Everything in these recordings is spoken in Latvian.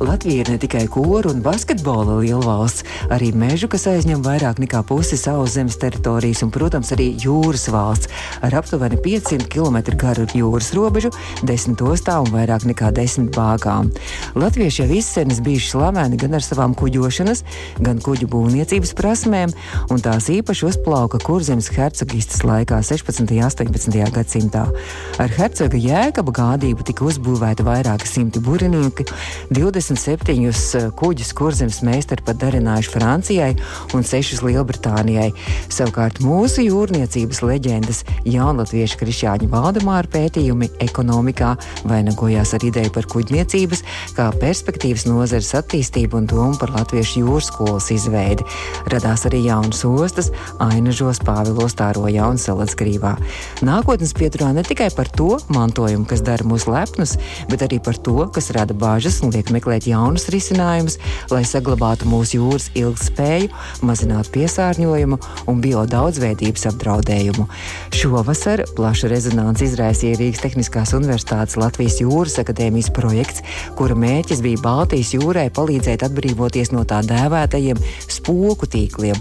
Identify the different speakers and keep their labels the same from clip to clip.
Speaker 1: Latvija ir ne tikai koru un basketbola lielvalsts, arī mežu, kas aizņem vairāk nekā pusi savas zemes teritorijas, un, protams, arī jūras valsts ar aptuveni 500 km garu jūras robežu, 10 ostām un vairāk nekā 10 bāgām. Latvieši jau izsenis bijuši slaveni gan ar savām kuģošanas, gan kuģu būvniecības prasmēm, un tās īpaši uzplauka kurzemes hercogistas laikā 16. un 18. gadsimtā. Ar hercoga jēkaba gādību tika uzbūvēti vairāki simti burinieki, 20 27 kuģus kurzemes meistari pat darinājuši Francijai un 6 Lielbritānijai. Savukārt mūsu jūrniecības leģendas jaunatviešu Krišjāņa Valdemāra pētījumi ekonomikā vainagojās ar ideju par kuģniecības kā perspektīvas nozares attīstību un domu par latviešu jūras skolas izveidi. Radās arī jaunas ostas, Ainažos, Pāvilos, Tārojā un Salacgrīvā. Nākotnes pieturā ne tikai par to mantojumu, kas dara mūs lepnus, bet arī par to, kas rada bāžas un liek meklēt meklēt jaunus risinājumus, lai saglabātu mūsu jūras ilgspēju, mazinātu piesārņojumu un biodaudzveidības apdraudējumu. Šovasar plašu rezonanci izraisīja Rīgas Tehniskās Universitātes Latvijas Jūras akadēmijas projekts, kura mērķis bija Baltijas jūrai palīdzēt atbrīvoties no tā dēvētajiem spoku tīkliem.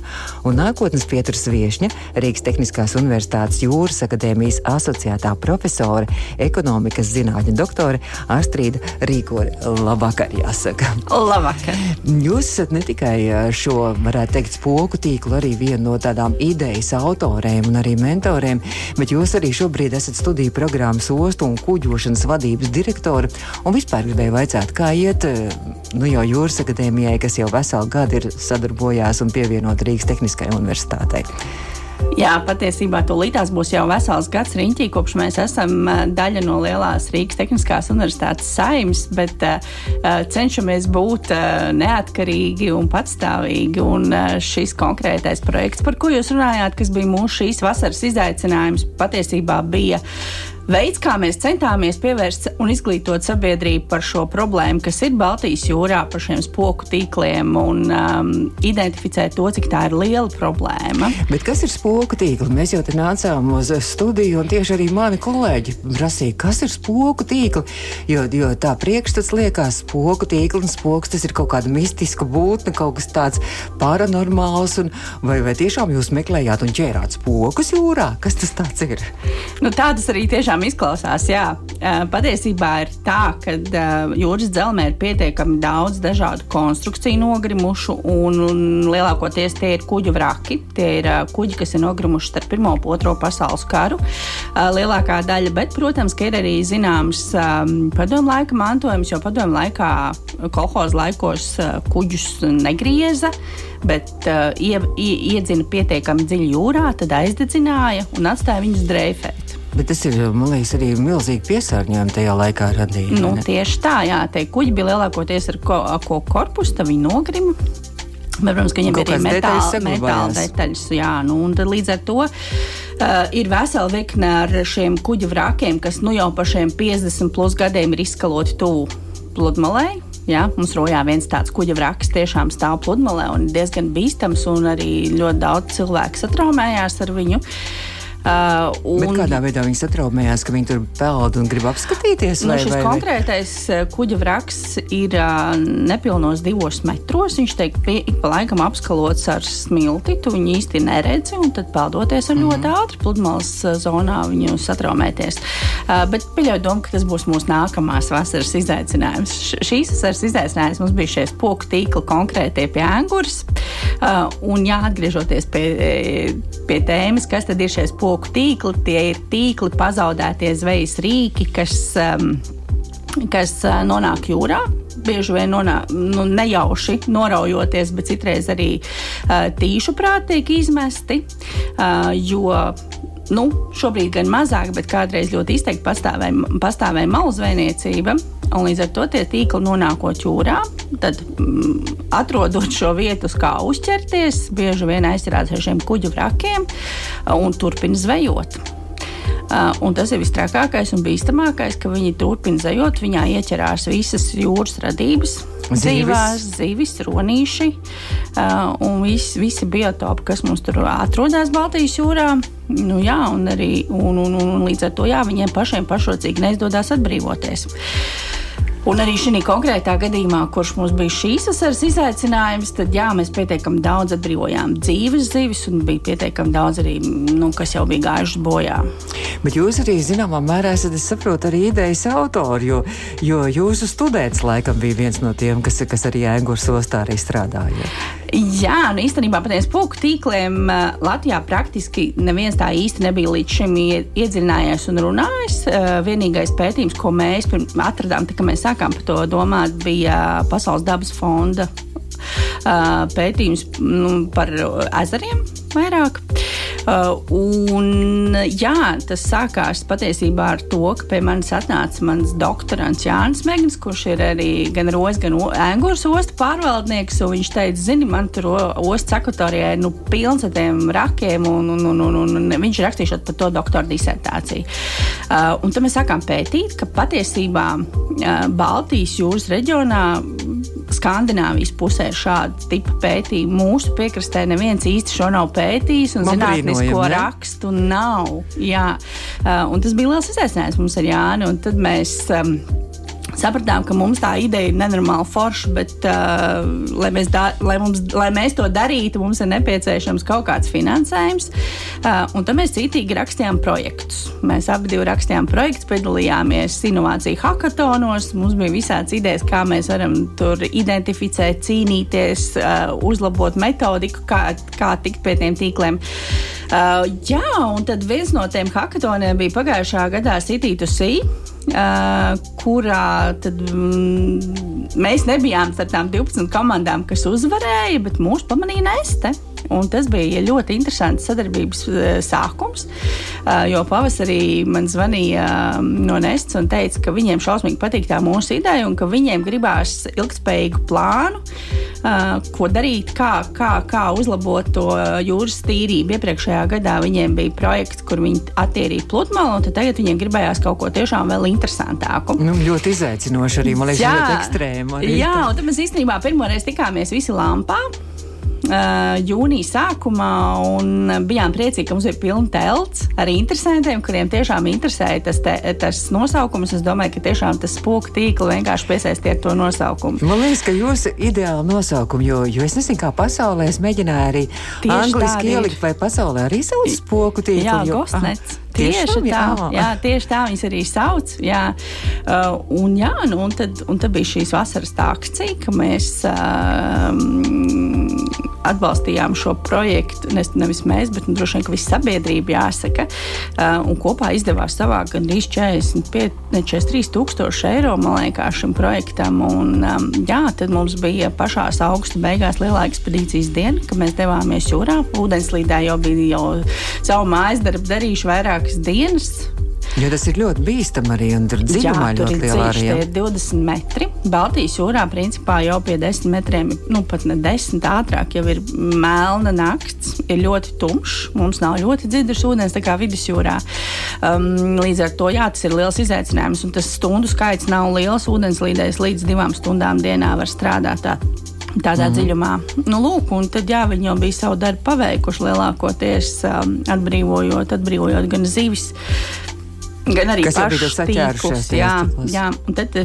Speaker 1: Un nākotnes pieturas viesņa Rīgas Tehniskās Universitātes Jūras akadēmijas asociētā profesore, ekonomikas zinātņu doktore Astrīda Rīkore. Labvakar! Jāsaka.
Speaker 2: Labvakar!
Speaker 1: Jūs esat ne tikai šo, varētu teikt, spoku tīklu, arī viena no tādām idejas autoriem un arī mentoriem, bet jūs arī šobrīd esat studiju programmas ostu un kuģošanas vadības direktori. Un vispār gribēju vaicāt, kā iet nu, jau Jūras akadēmijai, kas jau veselu gadu ir sadarbojās un pievienot Rīgas Tehniskajai universitātei.
Speaker 2: Jā, patiesībā tūlītās būs jau vesels gads riņķī, kopš mēs esam daļa no lielās Rīgas Tehniskās universitātes saimnes, bet uh, cenšamies būt uh, neatkarīgi un patstāvīgi. Un uh, šis konkrētais projekts, par ko jūs runājāt, kas bija mūsu šīs vasaras izaicinājums, patiesībā bija veids, kā mēs centāmies pievērst un izglītot sabiedrību par šo problēmu, kas ir Baltijas jūrā, par šiem spoku tīkliem un um, identificēt to, cik tā ir liela problēma.
Speaker 1: Bet kas ir spoku tīkli? Mēs jau te nācām uz studiju, un tieši arī mani kolēģi prasīja, kas ir spoku tīkli. Jo, jo tā priekšstats liekas, spoku tīkli un spoks tas ir kaut kāda mistiska būtne, kaut kas tāds paranormāls. Un, vai, vai tiešām jūs meklējāt un ķērāt spokus jūrā? Kas tas ir?
Speaker 2: Nu, tā tas arī tiešām tiešām izklausās, jā. Patiesībā ir tā, ka jūras dzelzmē ir pietiekami daudz dažādu konstrukciju nogrimušu, un, un lielākoties tie ir kuģu vraki. Tie ir kuģi, kas ir nogrimuši starp Pirmo un Otro pasaules karu. Lielākā daļa, bet, protams, ir arī zināms padomu laika mantojums, jo padomu laikā kolhoza laikos kuģus negrieza bet uh, ie, ie, iedzina pietiekami dziļi jūrā, tad aizdedzināja un atstāja viņus dreifēt.
Speaker 1: Bet tas ir, man liekas, arī milzīgi piesārņojumi tajā laikā radīja.
Speaker 2: Nu, tieši tā, jā, tie kuģi bija lielākoties ar ko, ko korpusu, tā viņi nogrima. Bet, protams, ka viņiem ir arī metāla, metāla
Speaker 1: detaļas.
Speaker 2: Jā, nu, un līdz ar to uh, ir vesela virkne ar šiem kuģu vrakiem, kas nu jau par šiem 50 plus gadiem ir izskaloti tuvu pludmalei. Jā, mums rojā viens tāds kuģa vraks tiešām stāv pludmalē un ir diezgan bīstams, un arī ļoti daudz cilvēku satraumējās ar viņu. Uh,
Speaker 1: Uh, un... Bet kādā veidā viņi satraumējās, ka viņi tur peld un grib apskatīties?
Speaker 2: Nu,
Speaker 1: vai,
Speaker 2: šis
Speaker 1: vai,
Speaker 2: konkrētais vai? kuģa vraks ir uh, nepilnos divos metros. Viņš tiek pie, pa laikam apskalots ar smilti. Tu viņu īsti neredzi, un tad peldoties ar mm -hmm. ļoti mhm. ātri pludmales zonā viņu satraumēties. Uh, bet pieļauju domu, ka tas būs mūsu nākamās vasaras izaicinājums. Š šīs vasaras izaicinājums mums bija šie spoku tīkli konkrētie pie ānguras. Uh, un jāatgriežoties pie, pie tēmas, kas tad ir šie spoku koku tīkli. Tie ir tīkli pazaudētie zvejas rīki, kas, um, kas uh, nonāk jūrā. Bieži vien nonāk, nu, nejauši noraujoties, bet citreiz arī uh, tīšu prātīgi tiek izmesti. Uh, jo nu, šobrīd gan mazāk, bet kādreiz ļoti izteikti pastāvēja, malu zvejniecība. Un līdz ar to tie tīkli nonākot jūrā, tad mm, atrodot šo vietu, kā uzķerties, bieži vien aizsarās ar šiem kuģu vrakiem un turpina zvejot. Uh, un tas ir visstrakākais un bīstamākais, ka viņi turpina zajot, viņā ieķerās visas jūras radības. dzīvās zivis, ronīši uh, un vis, visi biotopi, kas mums tur atrodas Baltijas jūrā. Nu, jā, un, arī, un, un, un, un līdz ar to jā, viņiem pašiem pašrocīgi neizdodas atbrīvoties. Un arī šī konkrētā gadījumā, kurš mums bija šīs vasaras izaicinājums, tad jā, mēs pietiekami daudz atbrīvojām dzīves zivis, un bija pietiekami daudz arī, nu, kas jau bija gājušas bojā.
Speaker 1: Bet jūs arī zināmā mērā esat, es saprotu, arī idejas autori, jo, jo jūsu students laikam bija viens no tiem, kas, kas arī Ēngurs ostā arī strādāja.
Speaker 2: Jā, nu īstenībā pateicis puku tīkliem Latvijā praktiski neviens tā īsti nebija līdz šim iedziļinājies un runājis. Vienīgais pētījums, ko mēs atradām, kad mēs sākām par to domāt, bija Pasaules dabas fonda pētījums nu, par ezeriem vairāk. Uh, un, jā, tas sākās patiesībā ar to, ka pie manis atnāca mans doktorants Jānis Megnis, kurš ir arī gan Rojas, gan Angūras ostu pārvaldnieks. Viņš teica, zini, man tur ostas akvatorijā ir nu, pilns ar tiem rakiem, un, un, un, un, un viņš rakstīšot par to doktora disertāciju. Uh, un tad mēs sākām pētīt, ka patiesībā uh, Baltijas jūras reģionā Skandināvijas pusē šāda tipa pētījuma. Mūsu piekrastē neviens īsti šo nav pētījis, un zinātnisko rakstu nav. Jā, uh, un tas bija liels izaicinājums mums ar Jāni. Tad mēs um, sapratām, ka mums tā ideja ir nenormāli forša, bet, uh, lai, mēs da, lai, mums, lai mēs to darītu, mums ir nepieciešams kaut kāds finansējums. Uh, un tad mēs citīgi rakstījām projektus. Mēs abi rakstījām projektus, piedalījāmies inovāciju hackatonos. Mums bija visādas idejas, kā mēs varam tur identificēt, cīnīties, uh, uzlabot metodiku, kā, kā tikt pie tiem tīkliem. Uh, jā, un tad viens no tiem hackatoniem bija pagājušā gadā City to Sea. Uh, kurā tad, mm, mēs nebijām starp tām 12 komandām, kas uzvarēja, bet mūsu pamanīja Neste. Un tas bija ļoti interesants sadarbības uh, sākums, uh, jo pavasarī man zvanīja um, no Nestas un teica, ka viņiem šausmīgi patīk tā mūsu ideja un ka viņiem gribās ilgspējīgu plānu, uh, ko darīt, kā, kā, kā uzlabot to jūras tīrību. Iepriekšējā gadā viņiem bija projekts, kur viņi attīrīja pludmali, un tagad viņiem gribējās kaut ko tiešām vēl interesantāku.
Speaker 1: Nu, ļoti izaicinoši arī, man liekas, jā, ļoti ekstrēma.
Speaker 2: Jā, un tad mēs īstenībā pirmoreiz tikāmies visi lampā. Uh, jūnija sākumā un bijām priecīgi, ka mums ir pilna telts ar interesantiem, kuriem tiešām interesēja tas, te, tas nosaukums. Es domāju, ka tiešām tas spoku tīkls vienkārši piesaistīja to nosaukumu.
Speaker 1: Man liekas, ka jūs ideāli nosaukumu, jo, jo es nezinu, kā pasaulē es mēģināju arī Tieši angliski ielikt, vai pasaulē arī sauc spoku tīklu.
Speaker 2: Jā, jo, Gostnets. Tieši, tieši tā, jā. jā, tieši tā viņas arī sauc. Jā. Uh, un, jā, nu, un, tad, un tad bija šīs vasaras akcija, ka mēs uh, atbalstījām šo projektu. Ne, nevis mēs, bet nu, droši vien visa sabiedrība jāsaka. Uh, un kopā izdevās savākt gandrīz 45, ne, 43 tūkstoši eiro liekas, šim projektam. Un, um, jā, tad mums bija pašā augusta beigās lielā ekspedīcijas diena, kad mēs devāmies jūrā. Ūdenslīdē jau bija jau savu mājas darbu darījuši vairāk vairākas dienas.
Speaker 1: Jo tas ir ļoti bīstami arī un tur dziļumā ļoti lielā arī.
Speaker 2: Tie ir 20 metri. Baltijas jūrā principā jau pie 10 metriem, nu pat ne 10 ātrāk jau ir melna nakts, ir ļoti tumšs, mums nav ļoti dziļš ūdens tā kā vidusjūrā. Um, līdz ar to jā, tas ir liels izaicinājums un tas stundu skaits nav liels. Ūdenslīdējs līdz divām stundām dienā var strādāt. Tā tādā mm. dziļumā. Nu, lūk, un tad jā, viņi jau bija savu darbu paveikuši lielākoties um, atbrīvojot, atbrīvojot gan zivis. Gan arī pašus tīklus. Jā, jā, un tad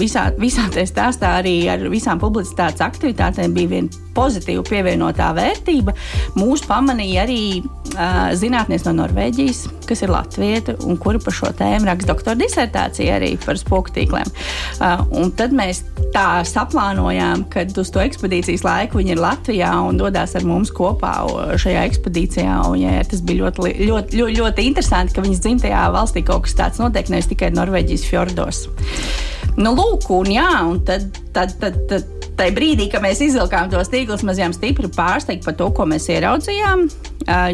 Speaker 2: visā, visā tajā stāstā arī ar visām publicitātes aktivitātēm bija viena pozitīva pievienotā vērtība. Mūs pamanīja arī uh, zinātnieks no Norvēģijas, kas ir latvieta un kura par šo tēmu raksta doktora disertāciju arī par spoku tīkliem. Uh, tad mēs tā saplānojām, ka uz to ekspedīcijas laiku viņi ir Latvijā un dodas ar mums kopā šajā ekspedīcijā. Un, jā, tas bija ļoti, ļoti, ļoti, ļoti interesanti, ka viņas dzimtajā valstī kaut kas tāds notiek, nevis tikai Norvēģijas fjordos. Nu, lūk, un, jā, un tad, tad, tad, tad tajā brīdī, kad mēs izvilkām tos tīklus, mēs bijām stipri pārsteigti par to, ko mēs ieraudzījām.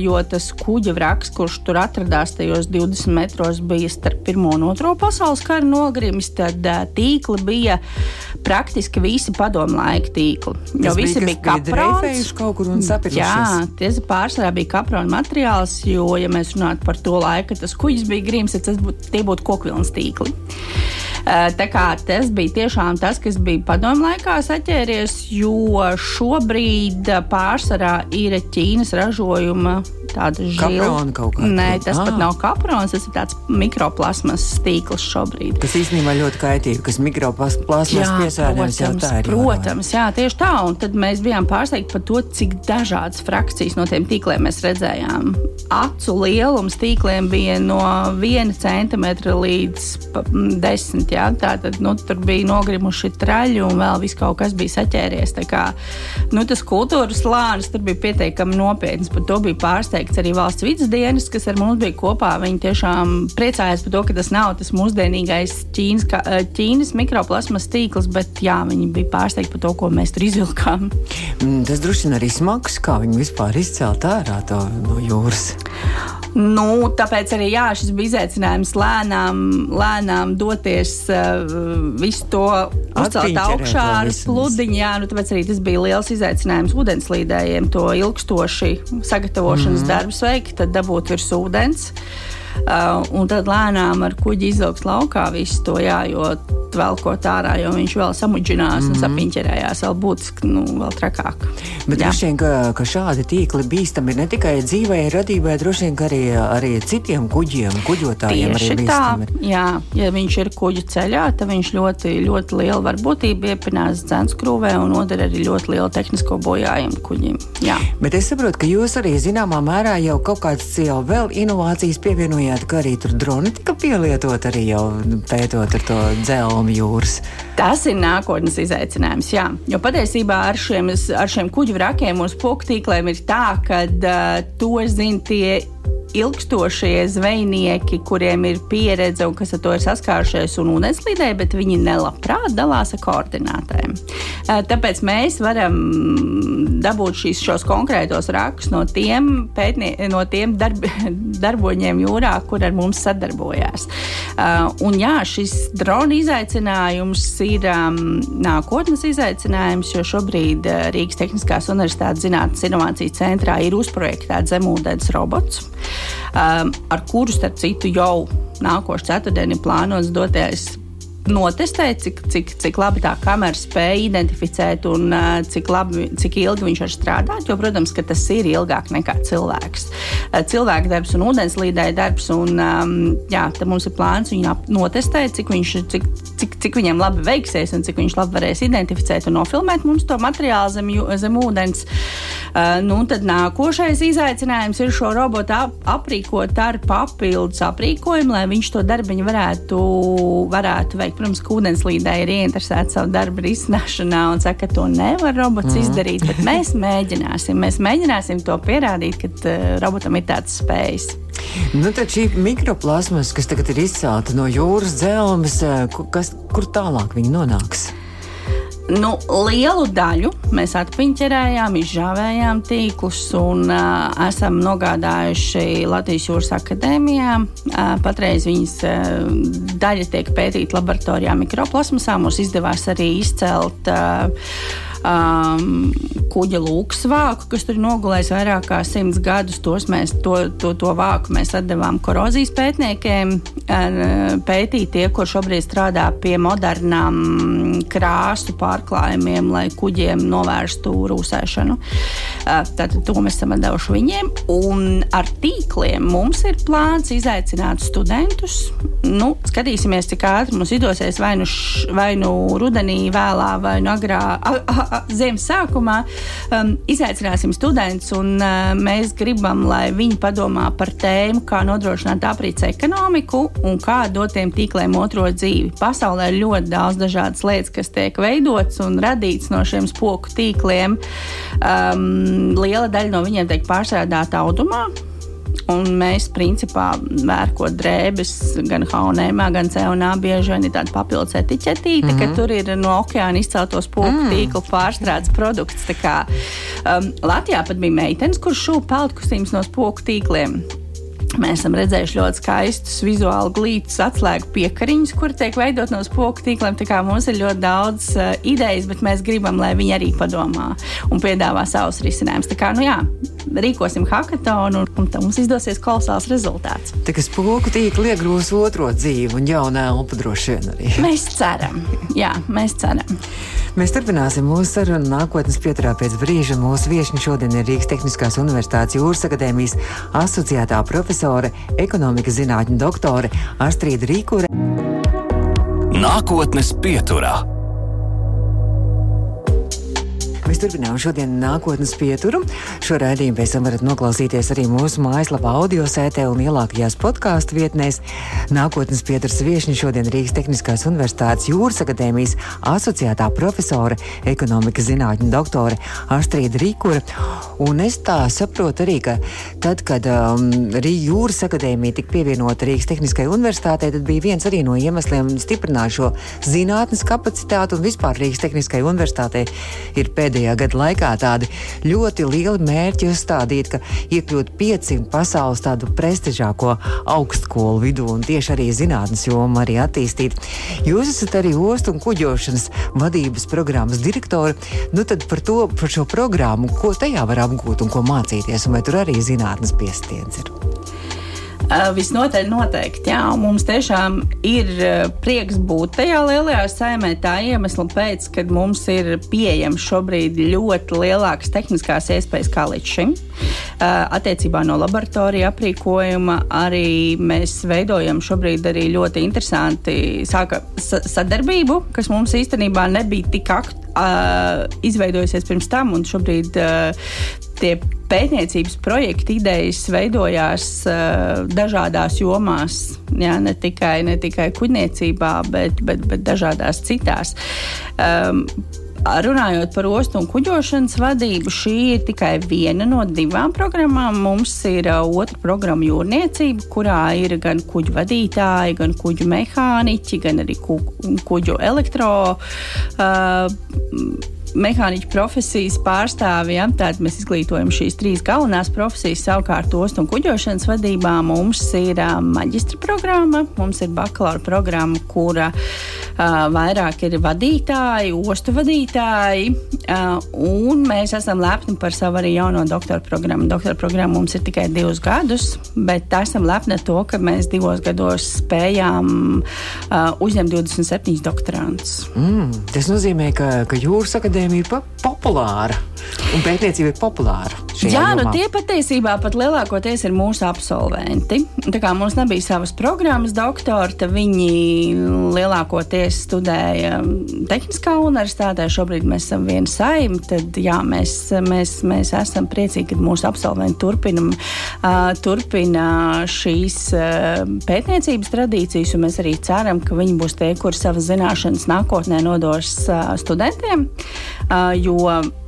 Speaker 2: Jo tas kuģa vraks, kurš tur atradās tajos 20 metros, bija starp Pirmo un Otro pasaules kara nogrimis, tad tīkli bija praktiski visi padomu laika tīkli. Jo
Speaker 1: tas
Speaker 2: visi bija, kaprons.
Speaker 1: kaut kur un sapirušies.
Speaker 2: Jā, tie pārsvarā bija kaprona materiāls, jo, ja mēs runātu par to laiku, tas kuģis bija grims, tad tas būtu, tie būtu kokvilnas tīkli. Tā kā tas bija tiešām tas, kas bija padomu laikā saķēries, jo šobrīd pārsvarā ir Ķīnas ražojuma tāda
Speaker 1: žila.
Speaker 2: Nē, tas ah. pat nav kaprons, tas ir tāds mikroplasmas tīkls šobrīd.
Speaker 1: Tas īstenībā ļoti kaitīgi, kas mikroplasmas piesārņojums jau tā ir.
Speaker 2: Protams, jā, tieši tā. Un tad mēs bijām pārsteigti par to, cik dažādas frakcijas no tiem tīkliem mēs redzējām. Acu lielums tīkliem bija no 1 cm līdz 10. Jā. Tātad nu, tur bija nogrimuši traļi un vēl viss kaut kas bija saķēries. Kā, nu, tas kultūras slānis tur bija pietiekami nopietns. Par to bija pārsteigts arī valsts vidas dienas, kas ar mums bija kopā. Viņi tiešām priecājās par to, ka tas nav tas mūsdienīgais Ķīnas, Ķīnas mikroplasmas tīkls, bet jā, viņi bija pārsteigti par to, ko mēs tur izvilkām.
Speaker 1: Mm, tas droši vien arī smags, kā viņi vispār izcelt ārā to no jūras.
Speaker 2: Nu, tāpēc arī jā, šis bija izaicinājums lēnām, lēnām doties uh, visu to uzcelt augšā ar pludiņu. Jā, nu, tāpēc arī tas bija liels izaicinājums ūdenslīdējiem, to ilgstoši sagatavošanas mm -hmm. darbus veikt, tad dabūt virs ūdens. Uh, un tad lēnām ar kuģi izvilkt laukā visu to, jā, jo velkot ārā, jo viņš vēl samudžinās mm -hmm. un mhm. sapiņķerējās vēl būtiski, nu, vēl trakāk.
Speaker 1: Bet droši vien, ka, ka šādi tīkli bīstami ne tikai dzīvē, radībai, droši vien, ka arī, arī citiem kuģiem, kuģotājiem
Speaker 2: Tieši
Speaker 1: arī
Speaker 2: bīstami. Tā, jā, ja viņš ir kuģa ceļā, tad viņš ļoti, ļoti liela varbūtība iepinās dzenskrūvē un nodara arī ļoti lielu tehnisko bojājumu kuģim. Jā.
Speaker 1: Bet es saprotu, ka jūs arī zināmā mērā jau kaut kādas jau vēl inovācijas pievienojāt, ka arī tur droni tika pielietot arī jau pētot ar to dzelmu jūras.
Speaker 2: Tas ir nākotnes izaicinājums. Jā. Jo patiesībā ar šiem, ar šiem kuģu vrakiem un spoku tīkliem ir tā, ka uh, to zina tie ilgstošie zvejnieki, kuriem ir pieredze un kas ar to ir saskārušies un ūdenslīdē, bet viņi nelabprāt dalās ar koordinātēm. Tāpēc mēs varam dabūt šīs, šos konkrētos rakstus no tiem, pētnie, no tiem darb, darboņiem jūrā, kur ar mums sadarbojās. Un jā, šis drona izaicinājums ir nākotnes izaicinājums, jo šobrīd Rīgas Tehniskās Universitātes Zinātnes Inovācijas centrā ir uzprojektēts zemūdens robots ar kuru, starp citu, jau nākošais ceturtdien ir plānots doties notestēt, cik, cik, cik labi tā kamera spēja identificēt un uh, cik, labi, cik ilgi viņš var strādāt. Jo, protams, ka tas ir ilgāk nekā cilvēks. Uh, cilvēka darbs un ūdenslīdēja darbs. Un, um, jā, mums ir plāns viņu notestēt, cik, viņš, cik, cik, cik viņam labi veiksies un cik viņš labi varēs identificēt un nofilmēt mums to materiālu zem, zem ūdens. Uh, nu, tad nākošais izaicinājums ir šo robotu ap, aprīkot ar papildus aprīkojumu, lai viņš to darbiņu varētu, varētu veikt protams, ka ūdenslīdē ir ieinteresēta savu darbu risināšanā un saka, ka to nevar robots mm. izdarīt, bet mēs mēģināsim. Mēs mēģināsim to pierādīt, ka uh, robotam ir tāds spējas.
Speaker 1: Nu, tad šī mikroplasmas, kas tagad ir izcelta no jūras dzelzmes, kas, kur tālāk viņi nonāks?
Speaker 2: Nu, lielu daļu mēs atpiņķerējām, izžāvējām tīklus un uh, esam nogādājuši Latvijas Jūras akadēmijā. Uh, patreiz viņas uh, daļa tiek pētīta laboratorijā mikroplasmasā. Mums izdevās arī izcelt uh, um, kuģa lūksvāku, kas tur nogulējis vairāk kā simts gadus. Mēs, to, to, to vāku mēs atdevām korozijas pētniekiem, pētīt tie, kur šobrīd strādā pie modernām krāsu pārklājumiem, lai kuģiem novērstu rūsēšanu. Tātad to mēs esam devuši viņiem. Un ar tīkliem mums ir plāns izaicināt studentus. Nu, skatīsimies, cik ātri mums izdosies vai nu, š, vai nu rudenī, vēlā, vai nu agrā, a, a, ziemas sākumā um, izaicināsim studentus, un uh, mēs gribam, lai viņi padomā par tēmu, kā nodrošināt aprīts ekonomiku un kā dot tiem tīkliem otro dzīvi. Pasaulē ir ļoti daudz dažādas lietas, kas tiek veidotas un radītas no šiem spoku tīkliem. Um, liela daļa no viņiem tiek pārstrādāta audumā. Un mēs, principā, vērkot drēbes gan H&M, gan C&A, bieži vien ir tāda papildus etiķetīte, mm -hmm. ka mhm. tur ir no okeāna izcelto spoku mm. tīklu pārstrādes produkts. Tā kā um, Latvijā pat bija meitenes, kurš šūpa peldkostīmus no spoku tīkliem. Mēs esam redzējuši ļoti skaistus vizuāli glītus atslēgu piekariņus, kur tiek veidot no spoku tīkliem. Tā kā mums ir ļoti daudz uh, idejas, bet mēs gribam, lai viņi arī padomā un piedāvā savus risinājumus. Tā kā, nu jā, rīkosim hackathonu un, un mums izdosies kolosāls rezultāts.
Speaker 1: Tā kā spoku tīkli iegrūs otro dzīvi un jaunu elpu droši vien arī.
Speaker 2: Mēs ceram, jā, mēs ceram.
Speaker 1: Mēs turpināsim mūsu sarunu nākotnes pieturā pēc brīža. Mūsu viesiņa šodien ir Rīgas Tehniskās Universitātes Jūras akadēmijas asociētā profesore, ekonomikas zinātņu doktore Astrīda Rīkure.
Speaker 3: Nākotnes pieturā.
Speaker 1: Mēs turpinām šodien nākotnes pieturu. Šo raidījumu pēc tam varat noklausīties arī mūsu mājaslapā, audio sētē un lielākajās podkāstu vietnēs. Nākotnes pieturas viesiņa šodien Rīgas Tehniskās Universitātes Jūras akadēmijas asociētā profesore, ekonomikas zinātņu doktore Astrīda Rīkura. Un es tā saprotu arī, ka tad, kad um, Rīgas Jūras akadēmija tika pievienota Rīgas Tehniskajai Universitātei, tad bija viens arī no iemesliem stiprināt šo zinātnes kapacitāti un vispār Rīgas Tehniskajai Universitātei ir pēdējais pēdējā gada laikā tādi ļoti lieli mērķi uzstādīti, ka iekļūt 500 pasaules tādu prestižāko augstskolu vidū un tieši arī zinātnes jomu arī attīstīt. Jūs esat arī ostu un kuģošanas vadības programmas direktori. Nu tad par to, par šo programmu, ko tajā var apgūt un ko mācīties, un vai tur arī zinātnes piestiens ir.
Speaker 2: Uh, visnotaļ noteikti, jā, mums tiešām ir uh, prieks būt tajā lielajā saimē. Tā iemesla pēc, kad mums ir pieejams šobrīd ļoti lielākas tehniskās iespējas kā līdz šim. Uh, attiecībā no laboratorija aprīkojuma arī mēs veidojam šobrīd arī ļoti interesanti sāka sadarbību, kas mums īstenībā nebija tik aktuāli uh, izveidojusies pirms tam, un šobrīd uh, tie pētniecības projekta idejas veidojās uh, dažādās jomās. Jā, ne tikai, ne tikai kuģniecībā, bet, bet, bet dažādās citās. Um, Runājot par ostu un kuģošanas vadību, šī ir tikai viena no divām programmām. Mums ir uh, otra programma jūrniecība, kurā ir gan kuģu vadītāji, gan kuģu mehāniķi, gan arī ku, kuģu elektro. Uh, mehāniķu profesijas pārstāvjiem. Tātad mēs izglītojam šīs trīs galvenās profesijas. Savukārt, ostu un kuģošanas vadībā mums ir uh, maģistra programma, mums ir bakalaura programma, kura uh, vairāk ir vadītāji, ostu vadītāji. Uh, un mēs esam lepni par savu arī jauno doktora programmu. Doktora programma mums ir tikai divus gadus, bet esam lepni ar to, ka mēs divos gados spējām uh, uzņemt 27 doktorantus.
Speaker 1: Mm, tas nozīmē, ka, ka jūras akadēmija akadēmija ir populāra un pētniecība ir populāra.
Speaker 2: Jā, nu jomā. nu tie patiesībā pat lielākoties ir mūsu absolventi. Tā kā mums nebija savas programmas doktora, tad viņi lielākoties studēja Tehniskā universitātē. Šobrīd mēs esam viena saima. Tad jā, mēs, mēs, mēs esam priecīgi, ka mūsu absolventi turpina, uh, turpina šīs uh, pētniecības tradīcijas, un mēs arī ceram, ka viņi būs tie, kuri savas zināšanas nākotnē nodos uh, studentiem. Uh, jo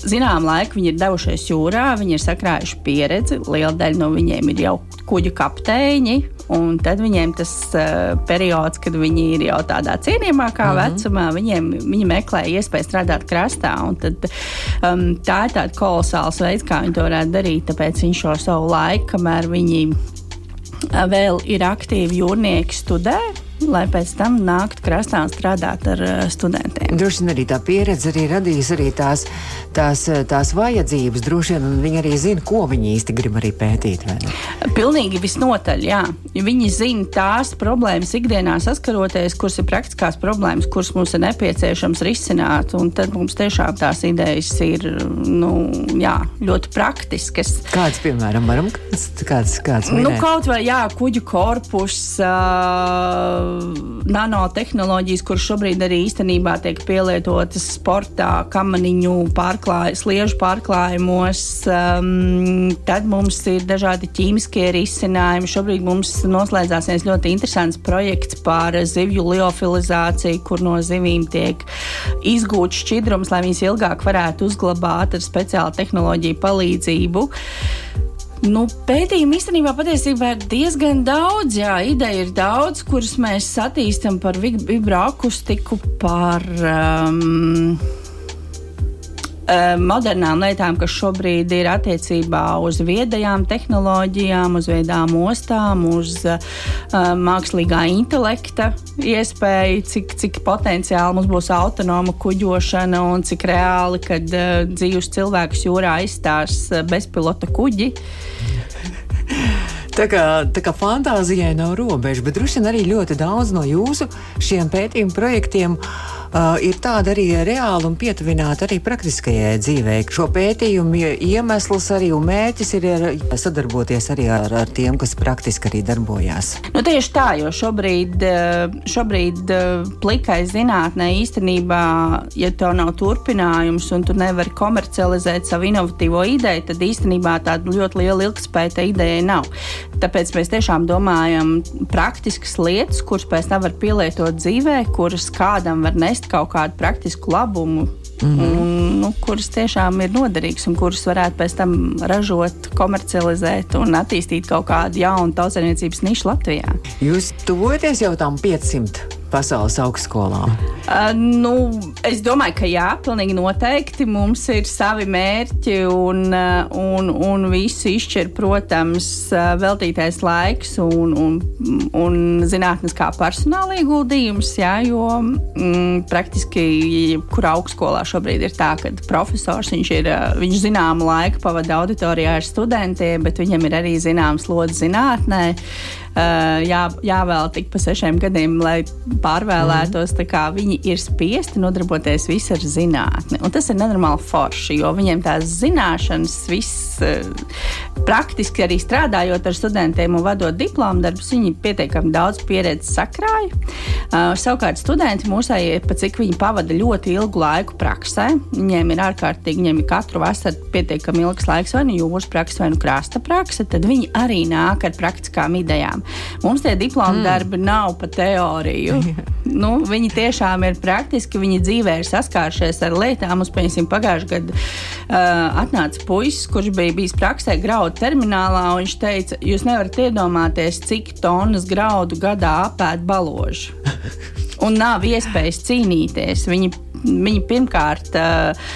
Speaker 2: zinām laiku viņi ir devušies jūrā, viņi ir sakrājuši pieredzi. Liela daļa no viņiem ir jau kuģu kapteiņi. Un tad viņiem tas uh, periods, kad viņi ir jau tādā cienījamākā mm -hmm. vecumā, viņiem, viņi meklē iespēju strādāt krastā. Tad, um, tā ir tāds kolosāls veids, kā viņi to varētu darīt. Tāpēc viņš šo savu laiku, kamēr viņi uh, vēl ir aktīvi jūrnieki, studē lai pēc tam nāktu krastā un strādāt ar uh, studentiem.
Speaker 1: Droši vien arī tā pieredze arī radīs arī tās, tās, eh, tās vajadzības. Droši vien viņi arī zina, ko viņi īsti grib arī pētīt.
Speaker 2: Pilnīgi visnotaļ, jā. Viņi zina tās problēmas ikdienā saskaroties, kuras ir praktiskās problēmas, kuras mums ir nepieciešams risināt. Un tad mums tiešām tās idejas ir nu, jā, ļoti praktiskas.
Speaker 1: Kāds, piemēram, varam kāds, kāds, kāds
Speaker 2: minēt? nu, kaut vai jā, kuģu korpus. Uh, nanotehnoloģijas, kuras šobrīd arī īstenībā tiek pielietotas sportā, kamaniņu pārklāj, sliežu pārklājumos. Um, tad mums ir dažādi ķīmiskie risinājumi. Šobrīd mums noslēdzās viens ļoti interesants projekts par zivju liofilizāciju, kur no zivīm tiek izgūts šķidrums, lai viņas ilgāk varētu uzglabāt ar speciālu tehnoloģiju palīdzību. Nu, pētījumu īstenībā patiesībā ir diezgan daudz. Jā, ideja ir daudz, kuras mēs attīstām par vibroakustiku, par. Um, modernām lietām, kas šobrīd ir attiecībā uz viedajām tehnoloģijām, uz viedām ostām, uz mākslīgā intelekta iespēju, cik, cik potenciāli mums būs autonoma kuģošana un cik reāli, kad uh, dzīvus cilvēkus jūrā aizstās bezpilota kuģi.
Speaker 1: Tā kā, tā kā fantāzijai nav robežu, bet droši vien arī ļoti daudz no jūsu šiem pētījumu projektiem uh, uh, ir tāda arī reāla un pietuvināta arī praktiskajai dzīvē. Šo pētījumu iemesls arī un mērķis ir ar, sadarboties arī ar, ar tiem, kas praktiski arī darbojās.
Speaker 2: Nu, tieši tā, jo šobrīd, šobrīd plikai zinātnē īstenībā, ja tev nav turpinājums un tu nevari komercializēt savu inovatīvo ideju, tad īstenībā tāda ļoti liela ilgspēja ideja nav. Tāpēc mēs tiešām domājam praktiskas lietas, kuras pēc tam var pielietot dzīvē, kuras kādam var nest nest kaut kādu praktisku labumu. Mm -hmm. un, nu, kuras tiešām ir noderīgas un kuras varētu pēc tam ražot, komercializēt un attīstīt kaut kādu jaunu tautsēmniecības nišu Latvijā.
Speaker 1: Jūs tuvojaties jau tam 500 pasaules augstskolām?
Speaker 2: Uh, nu, es domāju, ka jā, pilnīgi noteikti mums ir savi mērķi un, un, un visu izšķir, protams, veltītais laiks un, un, un zinātnes kā personāla ieguldījums, jā, jo mm, praktiski kurā augstskolā šobrīd ir tā, ka profesors ir, viņš zināmu laiku pavada auditorijā ar studentiem, bet viņam ir arī zināms lodzi zinātnē. Uh, jā, jāvēl tik pa sešiem gadiem, lai pārvēlētos. Mm. Viņi ir spiesti nodarboties visu ar zinātni. Un tas ir nenormāli forši, jo viņiem tās zināšanas, viss uh, praktiski arī strādājot ar studentiem un vadot diplomu darbus, viņi pietiekami daudz pieredzes sakrāja. Uh, savukārt studenti mūsējie, pa cik viņi pavada ļoti ilgu laiku praksē, viņiem ir ārkārtīgi, viņiem ir katru vasaru pietiekami ilgs laiks, vai nu jūras praksa, vai nu krasta praksa, tad viņi arī nāk ar praktiskām idejām. Mums tie diplomu mm. darbi nav pa teoriju. nu, viņi tiešām ir praktiski, viņi dzīvē ir saskārušies ar lietām. Mums, piemēram, pagājušajā gadā uh, atnāca puisis, kurš bija bijis praksē graudu terminālā, un viņš teica, jūs nevarat iedomāties, cik tonnas graudu gadā apēd baloži. un nav iespējas cīnīties. Viņi, viņi pirmkārt uh,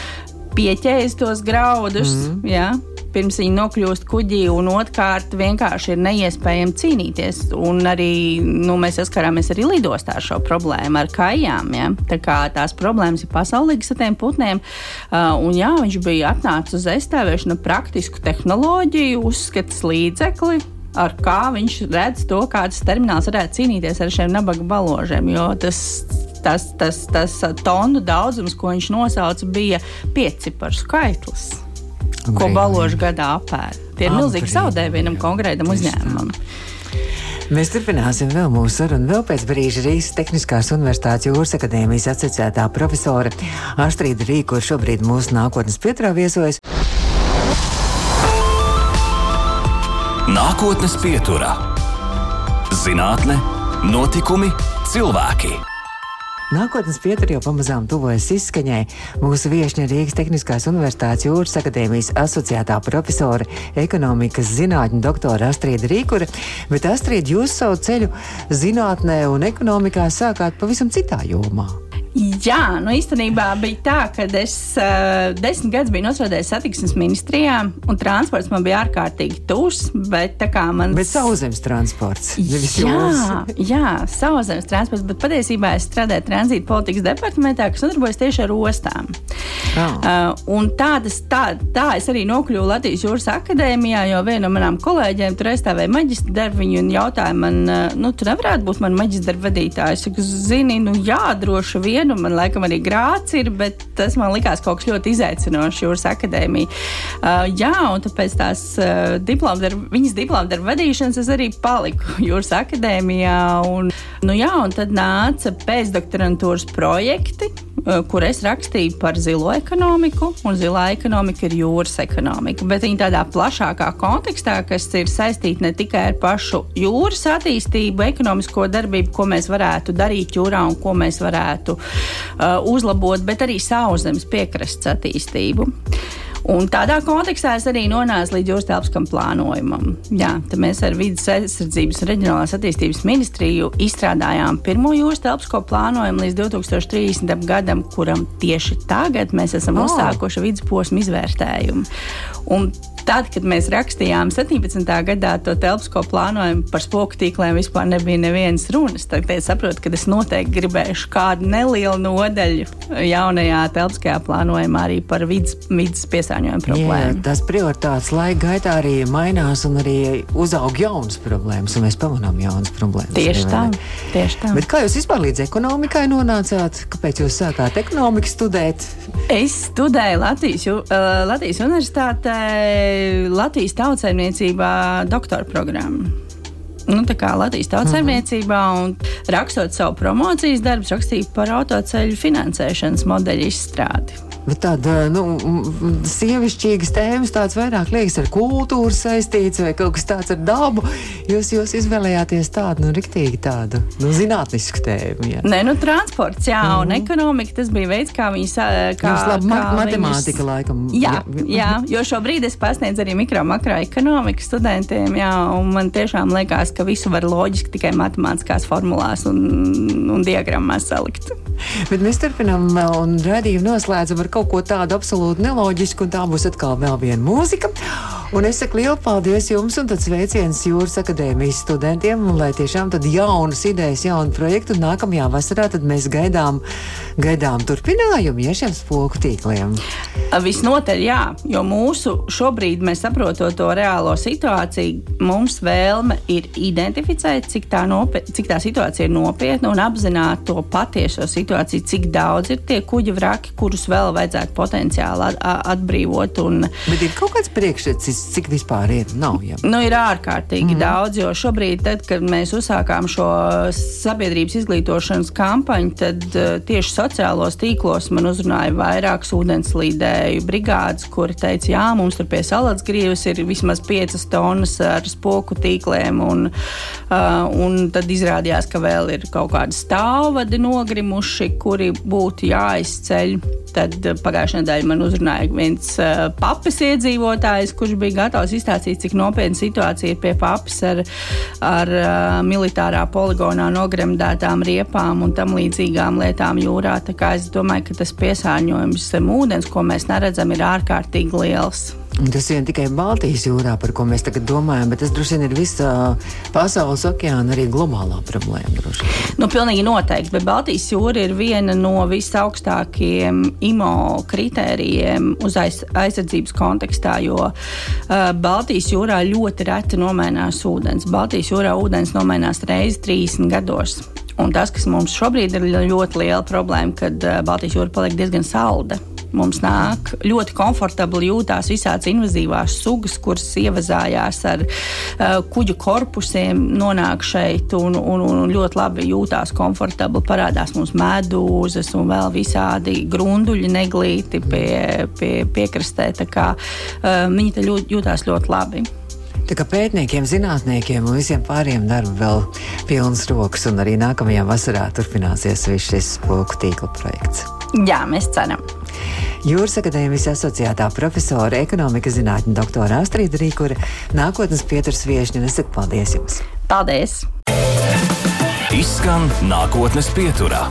Speaker 2: pieķēs tos graudus. Mm. Ja? Pirms viņi nokļūst kuģī, un otrkārt vienkārši ir neiespējami cīnīties. Un arī nu, mēs saskarāmies arī lidostā ar šo problēmu, ar kājām. Ja? Tā kā tās problēmas ir pasaulīgas ar tiem putniem. Uh, un jā, viņš bija atnācis uz aizstāvēšanu praktisku tehnoloģiju, uzskatas līdzekli, ar kā viņš redz to, kādas termināls varētu cīnīties ar šiem nabaga baložiem. Jo tas, tas, tas, tas tonu daudzums, ko viņš nosauca, bija pieciparu skaitlis ko baložu gadā apēd. Tie ir milzīgi zaudējumi vienam konkrētam uzņēmumam.
Speaker 1: Mēs turpināsim vēl mūsu sarunu. Vēl pēc brīža Rīgas Tehniskās Universitātes Jūras akadēmijas asociētā profesora Astrīda Rīka, kur šobrīd mūsu nākotnes pieturā viesojas.
Speaker 3: Nākotnes pieturā - zinātne, notikumi, cilvēki.
Speaker 1: Nākotnes pietur jau pamazām tuvojas izskaņai. Mūsu viesņa Rīgas Tehniskās Universitātes Jūras akadēmijas asociētā profesore, ekonomikas zinātņu doktora Astrīda Rīkure, bet Astrīda, jūs savu ceļu zinātnē un ekonomikā sākāt pavisam citā jomā.
Speaker 2: Jā, nu īstenībā bija tā, ka es uh, desmit gadus biju nostrādājis satiksmes ministrijā, un transports man bija ārkārtīgi tūs. Bet tā kā man.
Speaker 1: Bet sauszemes transports.
Speaker 2: Jā, jā, sauszemes transports, bet patiesībā es strādāju tranzīta politikas departamentā, kas nodarbojas tieši ar ostām. Oh. Uh, un tādas, tā, tā es arī nokļuvu Latvijas jūras akadēmijā, jo viena no manām kolēģiem tur aizstāvēja maģistra darbu. Viņa jautāja man, uh, nu, tu nevarētu būt man maģistra darba vadītājs. Es zinu, nu jā, droši vien vienu, man laikam arī grāts ir, bet tas man likās kaut kas ļoti izaicinošs jūras akadēmija. Uh, jā, un tāpēc tās uh, diplomdarba, viņas diplomdarba vadīšanas es arī paliku jūras akadēmijā. Un, nu jā, un tad nāca pēcdoktorantūras projekti, uh, kur es rakstīju par zilo ekonomiku, un zilā ekonomika ir jūras ekonomika. Bet viņi tādā plašākā kontekstā, kas ir saistīta ne tikai ar pašu jūras attīstību, ekonomisko darbību, ko mēs varētu darīt jūrā un ko mēs varētu uh, uzlabot, bet arī sauszemes piekrastes attīstību. Un tādā kontekstā es arī nonācu līdz jūras telpiskam plānojumam. Jā, tad mēs ar vidas aizsardzības un reģionālās attīstības ministriju izstrādājām pirmo jūras telpisko plānojumu līdz 2030. gadam, kuram tieši tagad mēs esam oh. uzsākuši vidusposmu izvērtējumu. Un Tad, kad mēs rakstījām 17. gadā to telpisko plānojumu par spoku tīkliem, vispār nebija nevienas runas. Tad es saprotu, ka es noteikti gribēšu kādu nelielu nodaļu jaunajā telpiskajā plānojumā arī par vidas, vidas piesārņojumu problēmu. Jā,
Speaker 1: tas prioritātes laika gaitā arī mainās un arī uzaug jaunas problēmas, un mēs pamanām jaunas problēmas.
Speaker 2: Tieši tā, tieši tā.
Speaker 1: Bet kā jūs vispār līdz ekonomikai nonācāt? Kāpēc jūs sākāt ekonomiku studēt?
Speaker 2: Es studēju Latvijas, uh, Latvijas universitātē Latvijas tautsēmniecībā doktora programmu. Nu, tā kā Latvijas tautsēmniecībā un rakstot savu promocijas darbu, rakstīju par autoceļu finansēšanas modeļu izstrādi.
Speaker 1: Bet tāda nu, sievišķīgas tēmas, tāds vairāk liekas ar kultūru saistīts vai kaut kas tāds ar dabu. Jūs, jūs izvēlējāties tādu, nu, riktīgi tādu, nu, zinātnisku tēmu. Jā.
Speaker 2: Nē, nu, transports, jā, mm -hmm. un mhm. ekonomika, tas bija veids, kā viņas, kā,
Speaker 1: Jums labi, kā matemātika viņas... laikam.
Speaker 2: Jā, jā, jā, jo šobrīd es pasniedzu arī mikro, makroekonomiku studentiem, jā, un man tiešām liekas, ka visu var loģiski tikai matemātiskās formulās un, un diagrammās salikt.
Speaker 1: Bet mēs turpinām un redzējumu noslēdzam ar kaut ko tādu absolūti neloģisku, un tā būs atkal vēl viena mūzika. Un es saku lielu paldies jums, un sveiciens Jūras akadēmijas studentiem, un lai tiešām tad jaunas idejas, jauni projekti, un nākamajā vasarā tad mēs gaidām, gaidām turpinājumu ja šiem spoku tīkliem.
Speaker 2: Visnotaļ jā, jo mūsu šobrīd mēs saprotot to reālo situāciju, mums vēlme ir identificēt, cik tā, nopiet, cik tā situācija ir nopietna un apzināt to patieso situāciju, cik daudz ir tie kuģi vraki, kurus vēl vajadzētu potenciāli atbrīvot. Un...
Speaker 1: Bet ir kaut kāds priekšstats cik vispār ir? Nav, ja.
Speaker 2: nu, ir ārkārtīgi mm -hmm. daudz, jo šobrīd, tad, kad mēs uzsākām šo sabiedrības izglītošanas kampaņu, tad uh, tieši sociālos tīklos man uzrunāja vairākas ūdenslīdēju brigādes, kuri teica, jā, mums tur pie salātsgrīvas ir vismaz 5 tonnas ar spoku tīkliem, un, uh, un tad izrādījās, ka vēl ir kaut kādi stāvvadi nogrimuši, kuri būtu jāizceļ. Tad pagājušajā nedēļā man uzrunāja viens uh, papis iedzīvotājs, kurš bija gatavs izstāstīt, cik nopietna situācija ir pie papas ar, ar uh, militārā poligonā nogremdētām riepām un tam līdzīgām lietām jūrā. Tā kā es domāju, ka tas piesārņojums zem ūdens, ko mēs neredzam, ir ārkārtīgi liels.
Speaker 1: Tas vien tikai Baltijas jūrā, par ko mēs tagad domājam, bet tas droši vien ir visa pasaules okeāna arī globālā problēma.
Speaker 2: Nu, pilnīgi noteikti, bet Baltijas jūra ir viena no visaugstākajiem IMO kritērijiem uz aiz, aizsardzības kontekstā, jo uh, Baltijas jūrā ļoti reti nomainās ūdens. Baltijas jūrā ūdens nomainās reizi 30 gados. Un tas, kas mums šobrīd ir ļoti liela problēma, kad uh, Baltijas jūra paliek diezgan salda mums nāk ļoti komfortabli jūtās visādas invazīvās sugas, kuras ievazājās ar uh, kuģu korpusiem, nonāk šeit un, un, un ļoti labi jūtās komfortabli. Parādās mums medūzas un vēl visādi grunduļi neglīti pie, pie piekrastē. Kā, uh, viņi te ļoti, jūtās ļoti labi.
Speaker 1: Tā kā pētniekiem, zinātniekiem un visiem pārējiem darba vēl pilnas rokas, un arī nākamajā vasarā turpināsies viss šis spoku tīkla projekts.
Speaker 2: Jā, mēs ceram.
Speaker 1: Jūras akadēmijas asociētā profesora, ekonomikas zinātņu doktora Astrīda Rīkura, nākotnes pieturas viešņa. Es saku paldies jums!
Speaker 2: Paldies!
Speaker 3: Izskan nākotnes pieturā.